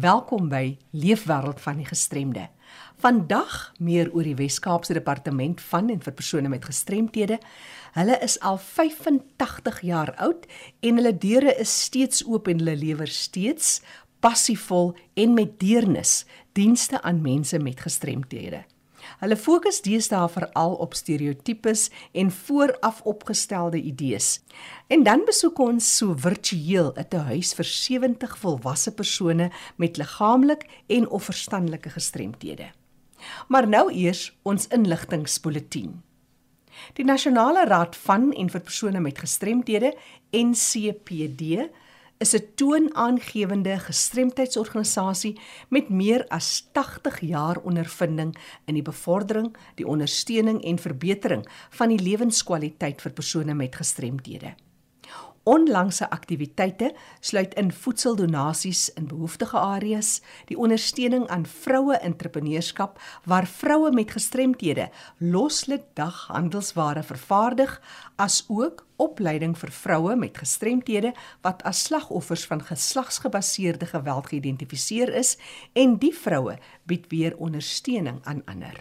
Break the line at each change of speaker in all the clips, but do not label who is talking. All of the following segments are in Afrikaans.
Welkom by Leefwêreld van die Gestremde. Vandag meer oor die Wes-Kaapse Departement van en vir persone met gestremthede. Hulle is al 85 jaar oud en hulle deure is steeds oop en hulle lewer steeds passievol en met deernis dienste aan mense met gestremthede. Hulle fokus deesdae veral op stereotypes en vooraf opgestelde idees. En dan besoek ons so virtueel 'n tehuis vir 70 volwasse persone met liggaamlik en of verstandelike gestremthede. Maar nou eers ons inligtingspulsatie. Die Nasionale Raad van en vir persone met gestremthede NCPD is 'n toonaangewende gestremdheidsorganisasie met meer as 80 jaar ondervinding in die bevordering, die ondersteuning en verbetering van die lewenskwaliteit vir persone met gestremdhede. Onlangse aktiwiteite sluit in voedseldonasies in behoeftige areas, die ondersteuning aan vroue entrepreneurskap waar vroue met gestremthede loslik dag handelsware vervaardig, asook opleiding vir vroue met gestremthede wat as slagoffers van geslagsgebaseerde geweld geïdentifiseer is en die vroue bied weer ondersteuning aan ander.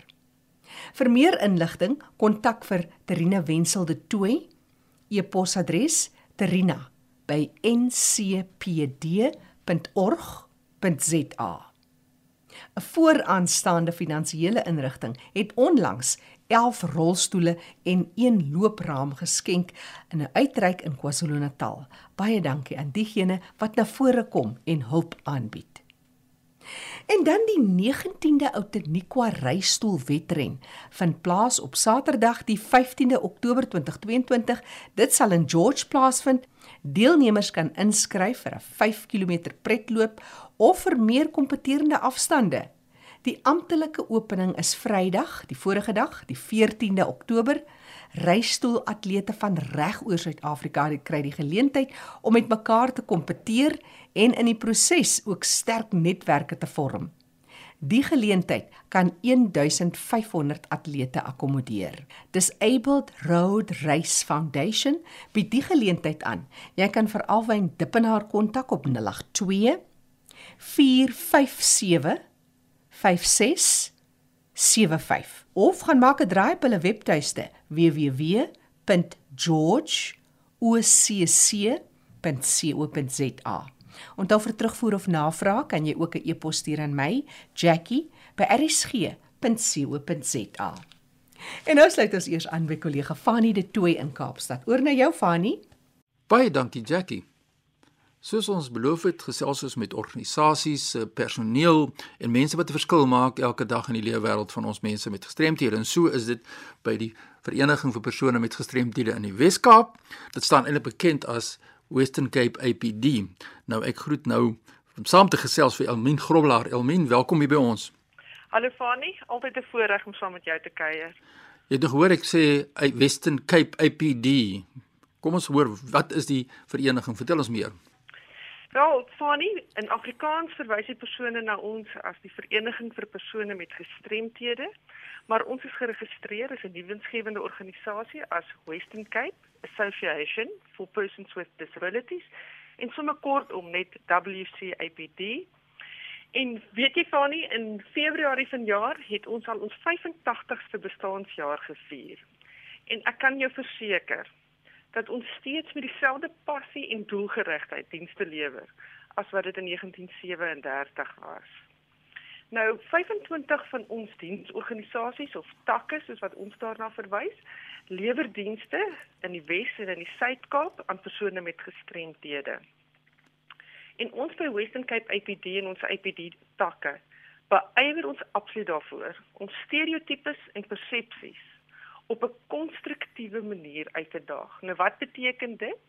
Vir meer inligting, kontak vir Terina Wenzel de Tooi. E-posadres terina@ncpd.org.za. 'n Vooraanstaande finansiële inrigting het onlangs 11 rolstoele en een loopraam geskenk in 'n uitreik in KwaZulu-Natal. Baie dankie aan diegene wat na vore kom en hulp aanbied. En dan die 19de Outeniqua reistoolwedren vind plaas op Saterdag die 15de Oktober 2022. Dit sal in George plaasvind. Deelnemers kan inskryf vir 'n 5 km pretloop of vir meer kompeterende afstande. Die amptelike opening is Vrydag, die vorige dag, die 14de Oktober. Reistoolatlete van reg oor Suid-Afrika kry die geleentheid om met mekaar te kompeteer en in die proses ook sterk netwerke te vorm. Die geleentheid kan 1500 atlete akkommodeer. Disabled Road Race Foundation bied die geleentheid aan. Jy kan vir Alwyn Dippenaar kontak op 082 457 5675 of gaan maak 'n draai op hulle webtuiste www.georgeocc.co.za. Onthou vir terugvoer of navraag kan jy ook 'n e-pos stuur aan my, Jackie@rsg.co.za. En nou sluit ons eers aan by kollega Fanny de Tooy in Kaapstad. Oor na jou Fanny.
Baie dankie Jackie. Soos ons beloof het, gesels ons met organisasies, eh, personeel en mense wat 'n verskil maak elke dag in die lewe wêreld van ons mense met gestremthede. En so is dit by die Vereniging vir persone met gestremthede in die Wes-Kaap. Dit staan eintlik bekend as Western Cape APD. Nou ek groet nou om saam te gesels vir Elmien Grobelaar. Elmien, welkom hier by ons.
Hallo Fani, altyd 'n voorreg om saam met jou te kuier.
Jy het gehoor ek sê Western Cape APD. Kom ons hoor, wat is die vereniging? Vertel ons meer.
Wel, Fani, in Afrikaans verwys die persone na ons as die Vereniging vir persone met gestremthede maar ons is geregistreer as 'n nuwensgewende organisasie as Western Cape Association for Persons with Disabilities en sommer kort om net WCAPD. En weet jy Fani, in Februarie vanjaar het ons al ons 85ste bestaanjaar gevier. En ek kan jou verseker dat ons steeds met dieselfde passie en doelgerigtheid dienste lewer as wat dit in 1937 was. Nou 25 van ons diensorganisasies of takke soos wat ons daarna verwys, lewer dienste in die Wes en in die Suid-Kaap aan persone met gestremthede. En ons by Western Cape APD en ons APD takke beywer ons absoluut daarvoor om stereotypes en persepsies op 'n konstruktiewe manier uit te daag. Nou wat beteken dit?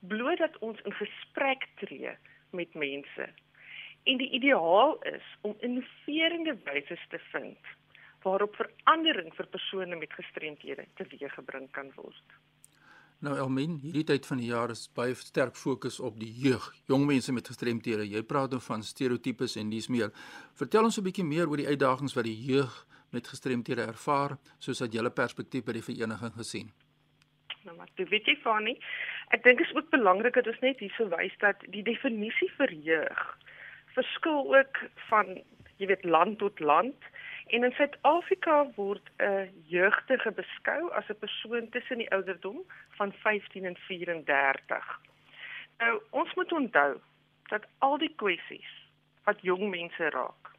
Bloot dat ons in gesprek tree met mense En die ideaal is om innoverende wyse te vind waarop verandering vir persone met gestremthede teweeggebring kan word.
Nou Elmin, hierdie tyd van die jaar is baie sterk fokus op die jeug, jong mense met gestremthede. Jy praat dan van stereotypes en dis meer. Vertel ons 'n bietjie meer oor die uitdagings wat die jeug met gestremthede ervaar, soos uit julle perspektief by die vereniging gesien.
Nou maar, jy weet jy van nie. Ek dink is ook belangrik dat ons net hierso wys dat die definisie vir jeug verskil ook van jy weet land tot land. En in Suid-Afrika word 'n jeugdige beskou as 'n persoon tussen die ouderdom van 15 en 34. Nou, ons moet onthou dat al die kwessies wat jong mense raak.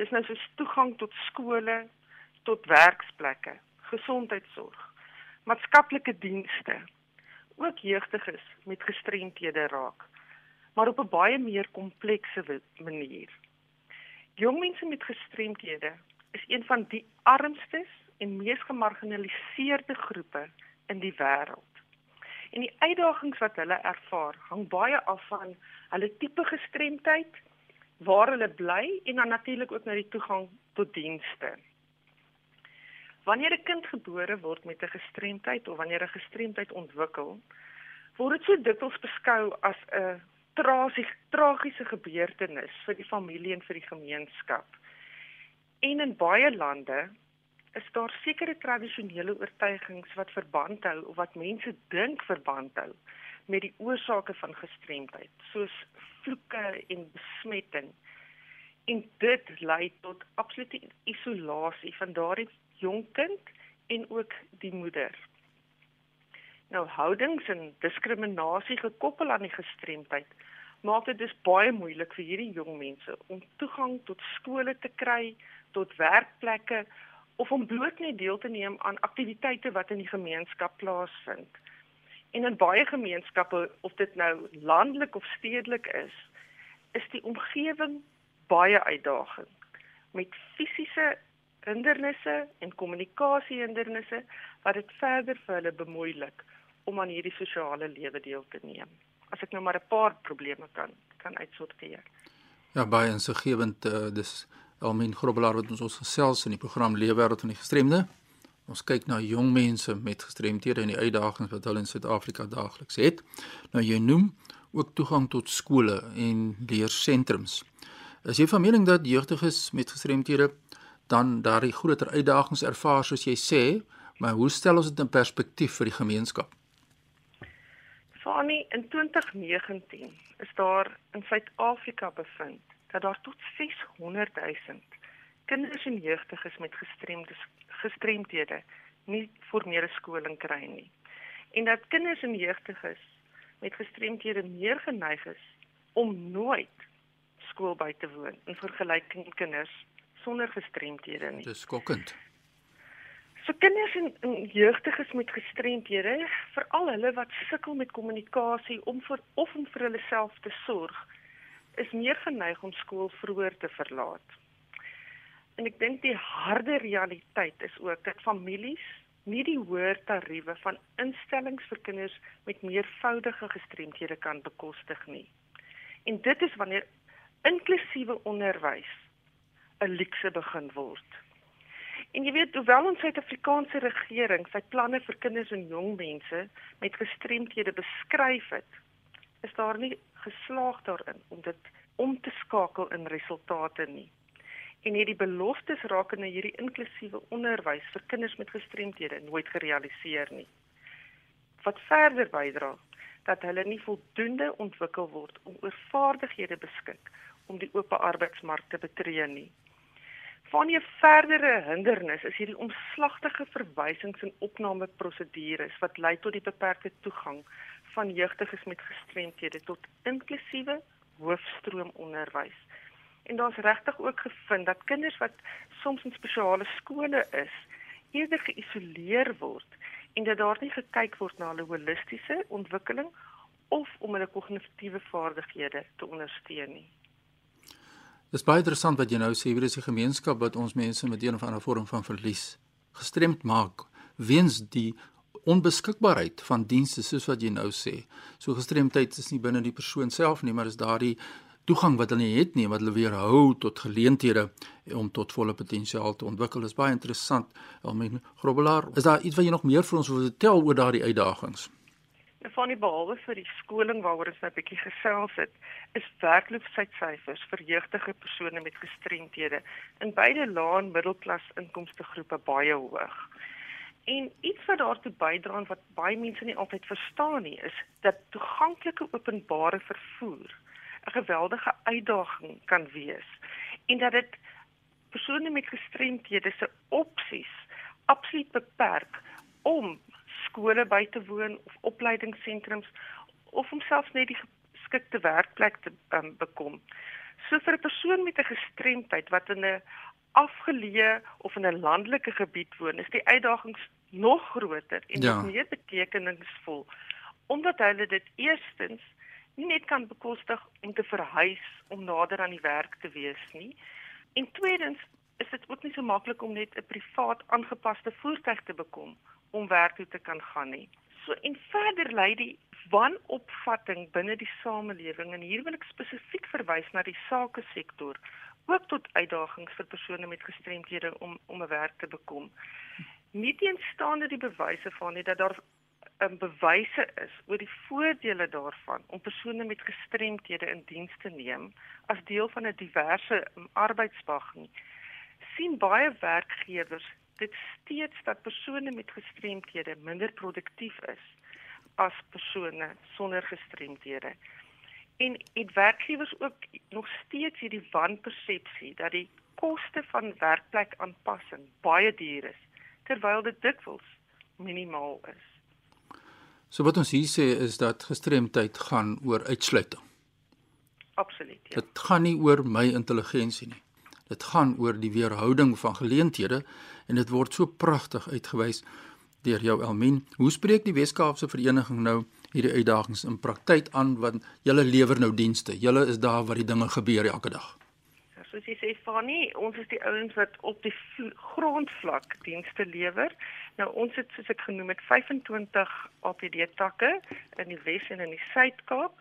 Dis nou soos toegang tot skole, tot werksplekke, gesondheidsorg, maatskaplike dienste, ook jeugdiges met gestremthede raak, maar op 'n baie meer komplekse manier. Jong mense met gestremthede is een van die armstes en mees gemarginaliseerde groepe in die wêreld. En die uitdagings wat hulle ervaar, hang baie af van hulle tipe gestremdheid, waar hulle bly en dan natuurlik ook na die toegang tot dienste. Wanneer 'n kind gebore word met 'n gestremdheid of wanneer 'n gestremdheid ontwikkel, word dit so dikwels beskou as 'n tragiese tragiese gebeurtenis vir die familie en vir die gemeenskap. En in baie lande is daar sekere tradisionele oortuigings wat verband hou of wat mense dink verband hou met die oorsake van gestremdheid, soos vloeke en besmetting. En dit lei tot absolute isolasie van daardie jong kind en ook die moeder. Nou houdings en diskriminasie gekoppel aan die gestremdheid maak dit dus baie moeilik vir hierdie jong mense om toegang tot skole te kry, tot werkplekke of om bloot net deel te neem aan aktiwiteite wat in die gemeenskap plaasvind. En in baie gemeenskappe of dit nou landelik of stedelik is, is die omgewing baie uitdagend met fisiese hindernisse en kommunikasiehindernisse wat dit verder vir hulle bemoeilik om aan hierdie sosiale lewe deel te neem. As ek nou maar 'n paar probleme kan kan uitsorteer.
Ja, baie insiggewend uh, dis Almien Grobbelaar wat ons ons gesels in die program Leefwêreld van die gestremde. Ons kyk na jong mense met gestremthede en die uitdagings wat hulle in Suid-Afrika daagliks het. Nou jy noem ook toegang tot skole en leersentrums. As jy van mening dat jeugdiges met gestremthede dan daardie groter uitdagings ervaar soos jy sê, maar hoe stel ons dit in perspektief vir die gemeenskap?
Fani in 2019 is daar in Suid-Afrika bevind dat daar tot 600 000 kinders en jeugdiges met gestremde gestremdhede nie formele skoling kry nie. En dat kinders en jeugdiges met gestremdhede meer geneig is om nooit skool by te woon in vergelyking met kinders sonder gestremdhede nie.
Dis skokkend.
So kinders en, en jeugdiges met gestremdhede, veral hulle wat sukkel met kommunikasie om vir of om vir hulle self te sorg, is meer geneig om skool vroeër te verlaat. En ek dink die harde realiteit is ook dat families nie die hoër tariewe van instellings vir kinders met meervoudige gestremthede kan bekostig nie. En dit is wanneer inklusiewe onderwys 'n luukse begin word. En jy weet, hoewel ons Suid-Afrikaanse regering sy planne vir kinders en jong mense met gestremthede beskryf het, is daar nie geslaag daarin om dit om te skakel in resultate nie. En hierdie beloftes rakende hierdie inklusiewe onderwys vir kinders met gestremthede nooit gerealiseer nie. Wat verder bydra dat hulle nie voldoende ontwikkel word om oor vaardighede beskik om die oop arbeidsmark te betree nie. Van 'n verdere hindernis is hierdie omslagtige verwysings en opnameprosedures wat lei tot die beperkte toegang van jeugdiges met gestremthede tot inklusiewe hoofstroomonderwys. En daar's regtig ook gevind dat kinders wat soms in spesiale skole is, eerder geïsoleer word en dat daar nie gekyk word na hulle holistiese ontwikkeling of om hulle kognitiewe vaardighede te ondersteun nie.
Dis baie interessant wat jy nou sê, hier is 'n gemeenskap wat ons mense met een of ander vorm van verlies gestremd maak weens die onbeskikbaarheid van dienste soos wat jy nou sê. So gestremdheid is nie binne die persoon self nie, maar is daardie toegang wat hulle het nie wat hulle weerhou tot geleenthede om tot volle potensiaal te ontwikkel. Dit is baie interessant. Almien Grobbelaar, is daar iets wat jy nog meer vir ons wil vertel oor daardie uitdagings?
Van die behalwe vir die skoling waaroor ons nou 'n bietjie gesels het, is werkloosheidsyfers vir jeugdige persone met gestremthede in beide lae en middelklas inkomste groepe baie hoog. En iets wat daartoe bydra en wat baie mense nie altyd verstaan nie, is dat toeganklike openbare vervoer 'n geweldige uitdaging kan wees en dat dit persone met gestremthede se opsies absoluut beperk om skole by te woon of opleidingssentrums of homself net die geskikte werkplek te um, bekom. So vir 'n persoon met 'n gestremdheid wat in 'n afgeleë of in 'n landelike gebied woon, is die uitdagings nog groter en ja. meer betekenisvol omdat hulle dit eerstens nie net kan bekostig om te verhuis om nader aan die werk te wees nie. En tweedens is dit ook nie so maklik om net 'n privaat aangepaste voertuig te bekom om werk toe te kan gaan nie. So en verder lei die wanopvatting binne die samelewing en hier wil ek spesifiek verwys na die sake sektor ook tot uitdagings vir persone met gestremthede om om 'n werk te bekom. Nie teenstaande die bewyse van nie dat daar um, bewyse is oor die voordele daarvan om persone met gestremthede in diens te neem as deel van 'n diverse um, arbeidsmag nie. sien baie werkgewers dit steeds dat persone met gestremthede minder produktief is as persone sonder gestremthede. En dit werkgewers ook nog steeds hierdie wanpersepsie dat die koste van werkplekaanpassing baie duur is terwyl dit dikwels minimaal is.
So wat ons hier sê is dat gestremdheid gaan oor uitsluiting.
Absoluut. Ja.
Dit gaan nie oor my intelligensie nie. Dit gaan oor die weerhouding van geleenthede en dit word so pragtig uitgewys deur jou Elmien. Hoe spreek die Weskaapse vereniging nou hierdie uitdagings in praktyk aan want julle lewer nou dienste. Julle is daar waar die dinge gebeur elke dag.
Soos jy sê Fanny, ons is die ouens wat op die grondvlak dienste lewer. Nou ons het soos ek genoem het 25 APD takke in die Wes en in die Suid-Kaap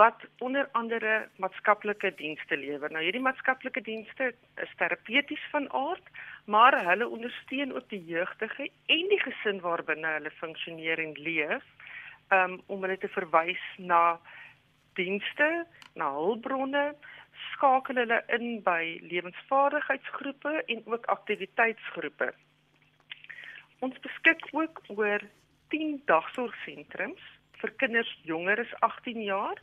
wat onder andere maatskaplike dienste lewer. Nou hierdie maatskaplike dienste is terapeuties van aard, maar hulle ondersteun ook die jeugdige en die gesin waarbinne hulle funksioneer en leef um, om hulle te verwys na dienste, na hulpbronne, skakel hulle in by lewensvaardigheidsgroepe en ook aktiwiteitsgroepe. Ons beskik ook oor 10 dagsorgsentrums vir kinders jonger as 18 jaar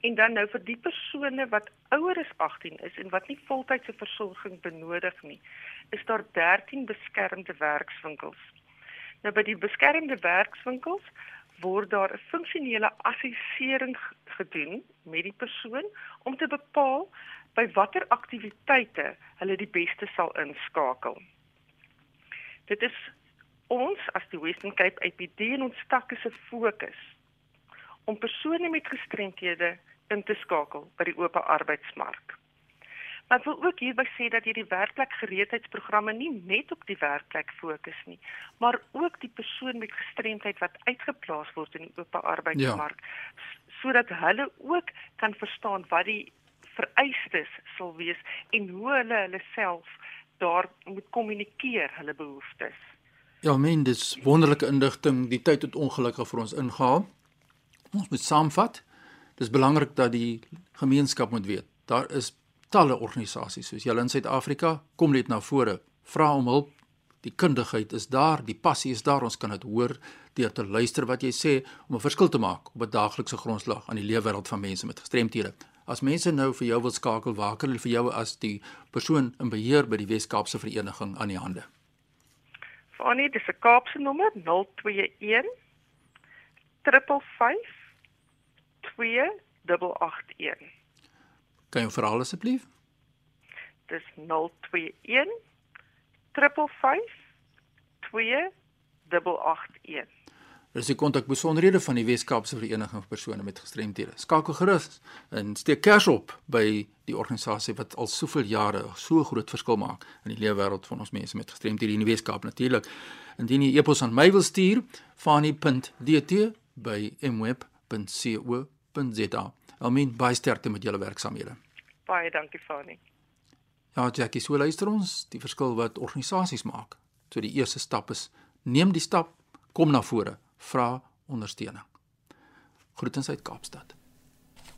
en dan nou vir die persone wat ouer as 18 is en wat nie voltydse versorging benodig nie, is daar 13 beskermde werkswinkels. Nou by die beskermde werkswinkels word daar 'n funksionele assessering gedoen met die persoon om te bepaal by watter aktiwiteite hulle die beste sal inskakel. Dit is ons as die Western Cape APD en ons takke se fokus om persone met gestremthede in te skakel by die oop arbeidsmark. Maar ek wil ook hierby sê dat hierdie werkplek gereedheidsprogramme nie net op die werkplek fokus nie, maar ook die persoon met gestremdheid wat uitgeplaas word in die oop arbeidsmark ja. sodat hulle ook kan verstaan wat die vereistes sal wees en hoe hulle hulle self daar moet kommunikeer hulle behoeftes.
Ja, men dis wonderlike indigting. Die tyd het ongelukkig vir ons ingehaal. Ons moet saamvat. Dis belangrik dat die gemeenskap moet weet. Daar is talle organisasies soos julle in Suid-Afrika kom net na vore, vra om hulp. Die kundigheid is daar, die passie is daar. Ons kan dit hoor deur te luister wat jy sê om 'n verskil te maak op 'n daaglikse grondslag aan die leefwêreld van mense met gestremthede. As mense nou vir jou wil skakel, waar kan hulle vir jou as die persoon in beheer by die Wes-Kaapse Vereniging aan die hande?
Fanny, dis 'n Kaapse nommer 021 355 2881.
Kan jy verhaal asseblief?
Dis 021 355 2881.
Dis die kontakbesonderhede van die Weskaapse Vereniging vir persone met gestremthede. Skakel gerus en steek kers op by die organisasie wat al soveel jare so groot verskil maak in die leefwêreld van ons mense met gestremthede in die Weskaap natuurlik. Indien jy e-pos aan my wil stuur, fani.dt by mweb.co Almien baie sterkte met julle werksamehede.
Baie dankie Fani.
Ja, Jackie, so luister ons die verskil wat organisasies maak. So die eerste stap is neem die stap, kom na vore, vra ondersteuning. Groetens uit Kaapstad.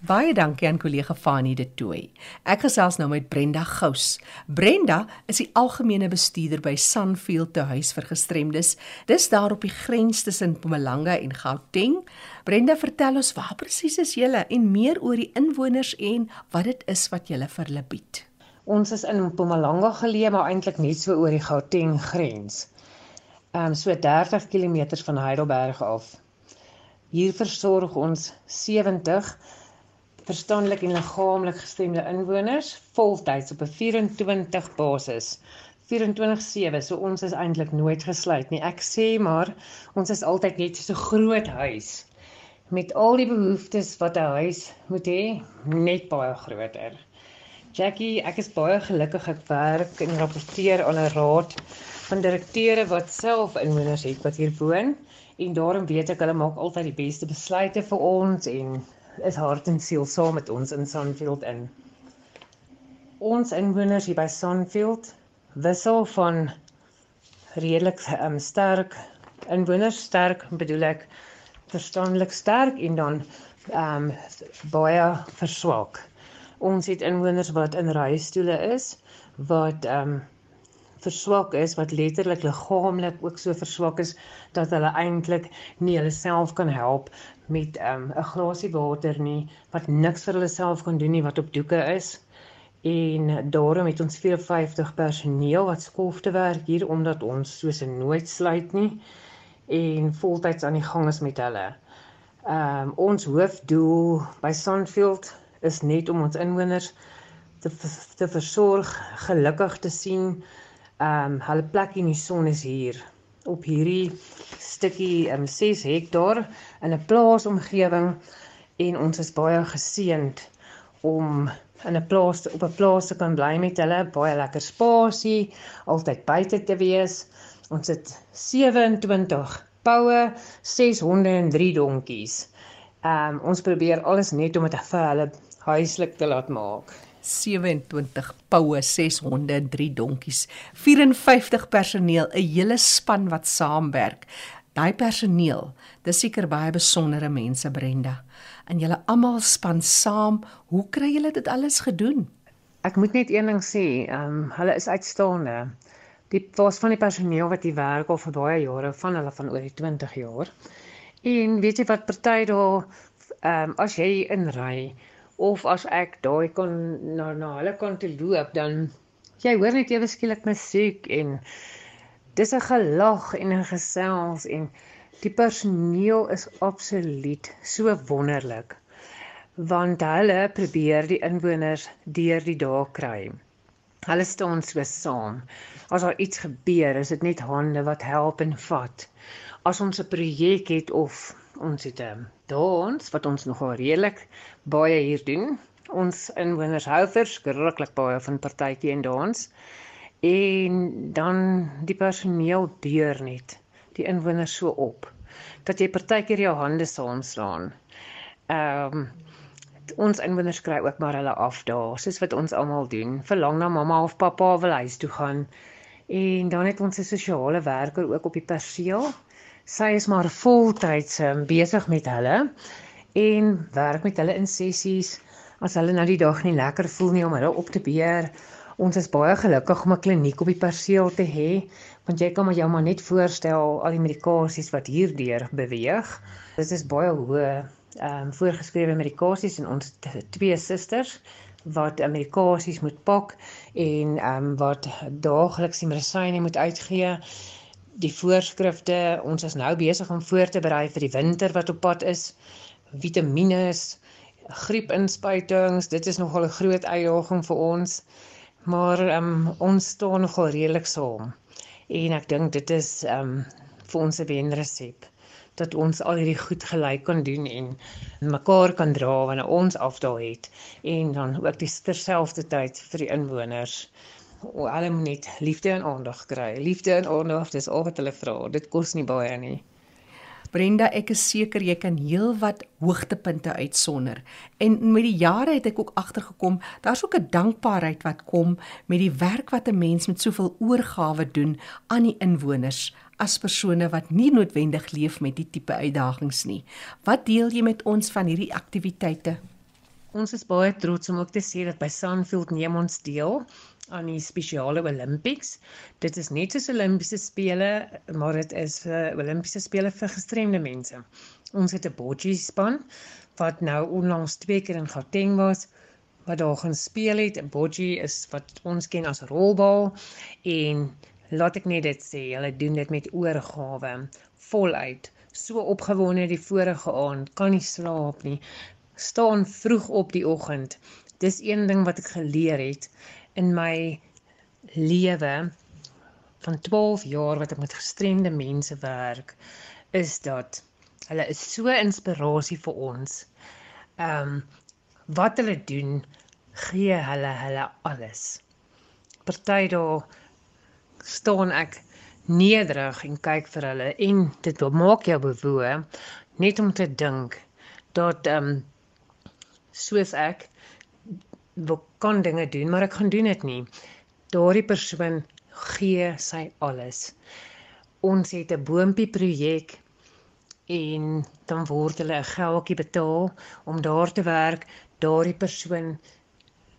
Baie dankie aan kollega Fanie de Tooy. Ek gesels nou met Brenda Gous. Brenda is die algemene bestuurder by Sunfield te huis vir gestremdes. Dis daar op die grens tussen Mpumalanga en Gauteng. Brenda, vertel ons waar presies is julle en meer oor die inwoners en wat dit is wat julle vir hulle bied.
Ons is in Mpumalanga geleë, maar eintlik net so oor die Gauteng grens. Ehm um, so 30 km van Heidelberg af. Hier versorg ons 70 verstandelik en liggaamlik gestremde inwoners voltyds op 'n 24 basis. 24/7, so ons is eintlik nooit gesluit nie. Ek sê maar ons is altyd net so 'n groot huis met al die behoeftes wat 'n huis moet hê, net baie groter. Jackie, ek is baie gelukkig ek werk en rapporteer aan 'n raad van direkteure wat self inwoners het wat hier woon en daarom weet ek hulle maak altyd die beste besluite vir ons en is hart en siel saam met ons in Sunfield in. Ons inwoners hier by Sunfield wissel van redelik um, sterk inwoners sterk bedoel ek verstandelik sterk en dan ehm um, baie verswak. Ons het inwoners wat in reistoele is wat ehm um, verswak is wat letterlik liggaamlik ook so verswak is dat hulle eintlik nie hulle self kan help met ehm, 'n um, glasie water nie wat niks vir hulle self kan doen nie wat op doeke is. En daarom het ons 54 personeel wat skofte werk hier omdat ons soos 'n nooit sluit nie en voltyds aan die gang is met hulle. Ehm um, ons hoofdoel by Sunfield is net om ons inwoners te te versorg, gelukkig te sien, Ehm um, hulle plek in die son is hier op hierdie stukkie um, ehm, 6 hektaar in 'n plaasomgewing en ons is baie geseënd om in 'n plaas op 'n plaas te kan bly met hulle, baie lekker spasie, altyd buite te wees. Ons het 27 poue, 6 honde en 3 donkies. Ehm um, ons probeer alles net om dit vir hulle huislik te laat maak.
27 poue, 6 honde en 3 donkies, 54 personeel, 'n hele span wat saamwerk. Daai personeel, dis seker baie besondere mense, Brenda. En julle almal span saam. Hoe kry julle dit alles gedoen?
Ek moet net een ding sê, ehm um, hulle is uitstaande. Die was van die personeel wat hier werk al vir baie jare, van hulle van oor die 20 jaar. En weet jy wat party daar ehm um, as jy inry of as ek daai kon na na hulle kant toe loop dan jy hoor net ewe skielik musiek en dis 'n gelag en 'n gesels en die personeel is absoluut so wonderlik want hulle probeer die inwoners deur die dae kry. Hulle staan so saam. As daar iets gebeur, is dit net hande wat help en vat. As ons 'n projek het of ons het 'n ehm, dans wat ons nogal redelik baie hier doen. Ons inwoners hou verskriklik baie van partytjie en dans. En dan die personeel deur net die inwoners so op dat jy partykeer jou hande saamslaan. Ehm um, ons inwoners kry ook maar hulle af daar, soos wat ons almal doen. Verlang na mamma of pappa wil huis toe gaan. En dan het ons 'n sosiale werker ook op die perseel sy is maar voltyds um, besig met hulle en werk met hulle in sessies as hulle nou die dag nie lekker voel nie om hulle op te beheer. Ons is baie gelukkig om 'n kliniek op die perseel te hê want jy kan maar jou maar net voorstel al die medikasies wat hierdeur beweeg. Dit is baie hoë ehm um, voorgeskrewe medikasies en ons twee susters wat medikasies moet pak en ehm um, wat daagliks die medisyne moet uitgee die voorskrifte. Ons is nou besig om voor te berei vir die winter wat op pad is. Vitamiene, griepinspuitings, dit is nogal 'n groot uitdaging vir ons. Maar um, ons staan nogal redelik saam. En ek dink dit is um vir ons 'n wenresep dat ons al hierdie goed gelyk kan doen en mekaar kan dra wanneer ons afdaal het en dan ook die terselfdertyd vir die inwoners hulle moet net liefde en aandag kry. Liefde en aandag, dis al wat hulle vra. Dit kos nie baie nie.
Brenda, ek is seker jy kan heelwat hoogtepunte uitsonder. En met die jare het ek ook agtergekom, daar's ook 'n dankbaarheid wat kom met die werk wat 'n mens met soveel oorgawe doen aan die inwoners as persone wat nie noodwendig leef met die tipe uitdagings nie. Wat deel jy met ons van hierdie aktiwiteite?
Ons is baie trots om ook te sê dat by Sunfield neem ons deel aan die spesiale Olympics. Dit is net soos Olimpiese spele, maar dit is 'n uh, Olimpiese spele vir gestremde mense. Ons het 'n bocce span wat nou onlangs twee keer in Gauteng was wat daar gaan speel het. 'n Bocce is wat ons ken as rolbal en laat ek net dit sê, hulle doen dit met oorgawe, voluit. So opgewonde die vorige aand, kan nie slaap nie staan vroeg op die oggend. Dis een ding wat ek geleer het in my lewe van 12 jaar wat ek met gestremde mense werk is dat hulle is so inspirasie vir ons. Ehm um, wat hulle doen gee hulle hulle alles. Party daar staan ek nederig en kyk vir hulle en dit maak jou bewoe net om te dink dat ehm um, soos ek wil kan dinge doen, maar ek gaan doen dit nie. Daardie persoon gee sy alles. Ons het 'n boontjie projek en dan word hulle 'n geldjie betaal om daar te werk. Daardie persoon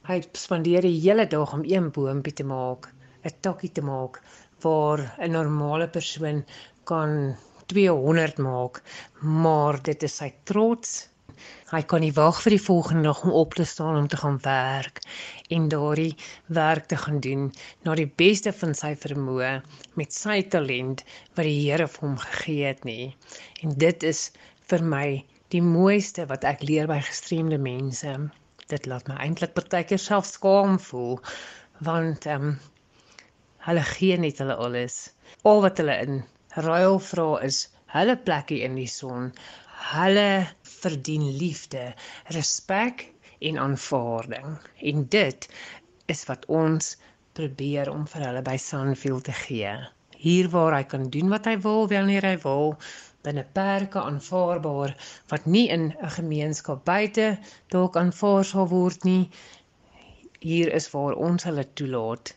hy spandeer die hele dag om een boontjie te maak, 'n takkie te maak waar 'n normale persoon kan 200 maak, maar dit is sy trots Hy kan nie wag vir die volgende dag om op te staan om te gaan werk en daardie werk te gaan doen na die beste van sy vermoë met sy talent wat die Here vir hom gegee het nie. En dit is vir my die mooiste wat ek leer by gestremde mense. Dit laat my eintlik partykeer self skaam voel want ehm um, hulle gee net hulle alles. Al wat hulle in ruil vra is hulle plekkie in die son. Hulle verdien liefde, respek en aanvaarding. En dit is wat ons probeer om vir hulle by Sunfield te gee. Hier waar hy kan doen wat hy wil wanneer hy wil binne perke aanvaarbaar wat nie in 'n gemeenskap buite dalk aanvaar sal word nie. Hier is waar ons hulle toelaat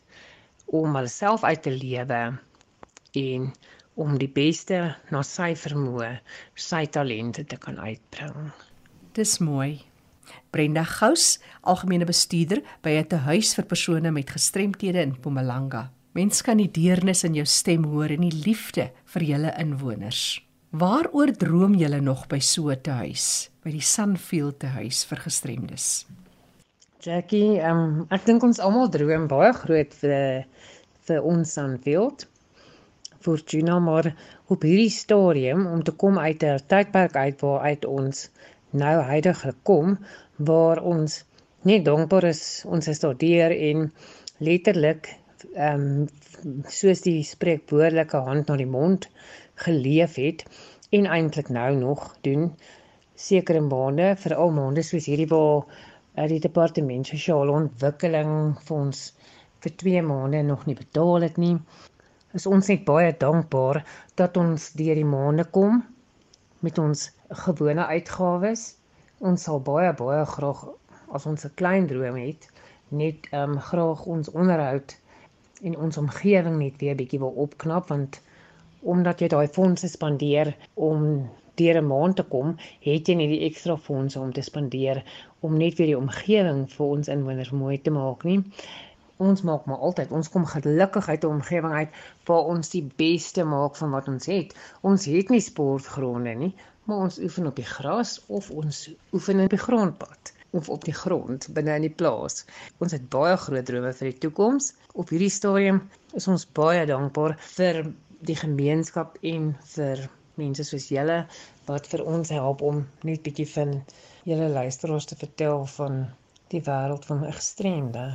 om hulle self uit te lewe en om die beste na sy vermoë, sy talente te kan uitbring.
Dis mooi. Brenda Gous, algemene bestuurder by 'n tehuis vir persone met gestremthede in Mpumalanga. Mens kan die deernis in jou stem hoor en die liefde vir julle inwoners. Waaroor droom julle nog by so 'n tehuis, by die Sunfield tehuis vir gestremdes?
Jackie, um, ek dink ons almal droom baie groot vir vir ons Sunfield. Fortuna maar op hierdie stadium om te kom uit 'n tydperk uit waar uit ons nou heidaglik kom waar ons net dankbaar is ons is daardeur en letterlik ehm um, soos die spreekwoordelike hand na die mond geleef het en eintlik nou nog doen sekere maande vir al maande soos hierdie waar uh, die departement sosiale ontwikkeling vir ons vir 2 maande nog nie betaal het nie is ons net baie dankbaar dat ons deur die maande kom met ons gewone uitgawes. Ons sal baie baie graag as ons 'n klein droom het, net ehm um, graag ons onderhoud en ons omgewing net weer bietjie wil opknap want omdat jy daai fondse spandeer om deur 'n maand te kom, het jy nie die ekstra fondse om te spandeer om net weer die omgewing vir ons inwoners mooi te maak nie ons maak maar altyd ons kom gelukkig uit 'n omgewing uit waar ons die beste maak van wat ons het. Ons het nie sportgronde nie, maar ons oefen op die gras of ons oefen op die grondpad of op die grond binne in die plaas. Ons het baie groot drome vir die toekoms. Op hierdie stadium is ons baie dankbaar vir die gemeenskap en vir mense soos julle wat vir ons help om net bietjie van julle luisteraars te vertel van die wêreld van gestremde.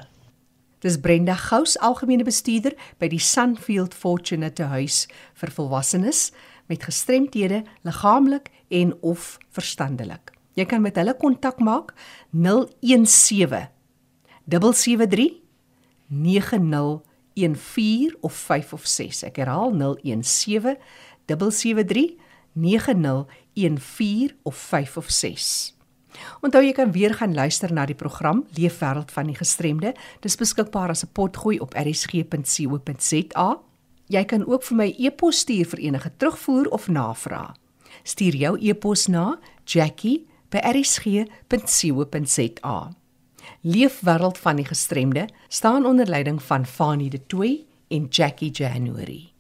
Dis Brenda Gous, algemene bestuurder by die Sunfield Fortunate Huis vir volwassenes met gestremthede liggaamlik en of verstandelik. Jy kan met hulle kontak maak 017 773 9014 of 5 of 6. Ek herhaal 017 773 9014 of 5 of 6. Onthou jy kan weer gaan luister na die program Leefwêreld van die gestremde. Dis beskikbaar as 'n potgooi op rsg.co.za. Jy kan ook vir my e-pos stuur vir enige terugvoer of navraag. Stuur jou e-pos na Jackie by erisg.co.za. Leefwêreld van die gestremde staan onder leiding van Fanie De Tooy en Jackie January.